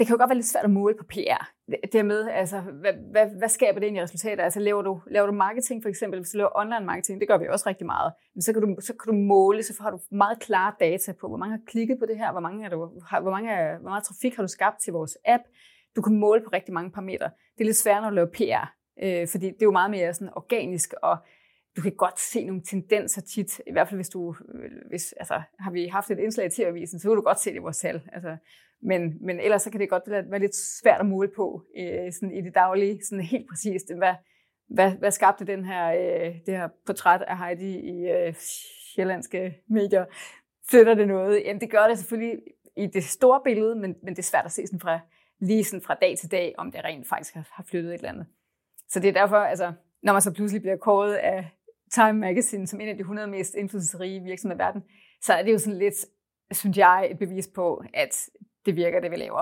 det kan jo godt være lidt svært at måle på PR. Det med, altså, hvad, hvad, hvad skaber det egentlig resultater? Altså, laver du, laver du marketing for eksempel, hvis du laver online marketing, det gør vi også rigtig meget, men så kan du, så kan du måle, så har du meget klare data på, hvor mange har klikket på det her, hvor, mange er du, hvor, mange, hvor meget trafik har du skabt til vores app. Du kan måle på rigtig mange parametre. Det er lidt svært, når du laver PR, øh, fordi det er jo meget mere sådan organisk, og du kan godt se nogle tendenser tit, i hvert fald hvis du, øh, hvis, altså, har vi haft et indslag i TV-avisen, så kan du godt se det i vores tal. Altså, men, men ellers så kan det godt være lidt svært at måle på øh, sådan i det daglige, sådan helt præcist, hvad, hvad, hvad skabte den her, øh, det her portræt af Heidi i øh, sjællandske medier? Flytter det noget? Jamen det gør det selvfølgelig i det store billede, men, men det er svært at se sådan fra, lige sådan fra dag til dag, om det rent faktisk har, har flyttet et eller andet. Så det er derfor, altså, når man så pludselig bliver kåret af Time Magazine som en af de 100 mest indflydelsesrige virksomheder i verden, så er det jo sådan lidt, synes jeg, et bevis på, at det virker, det vi laver.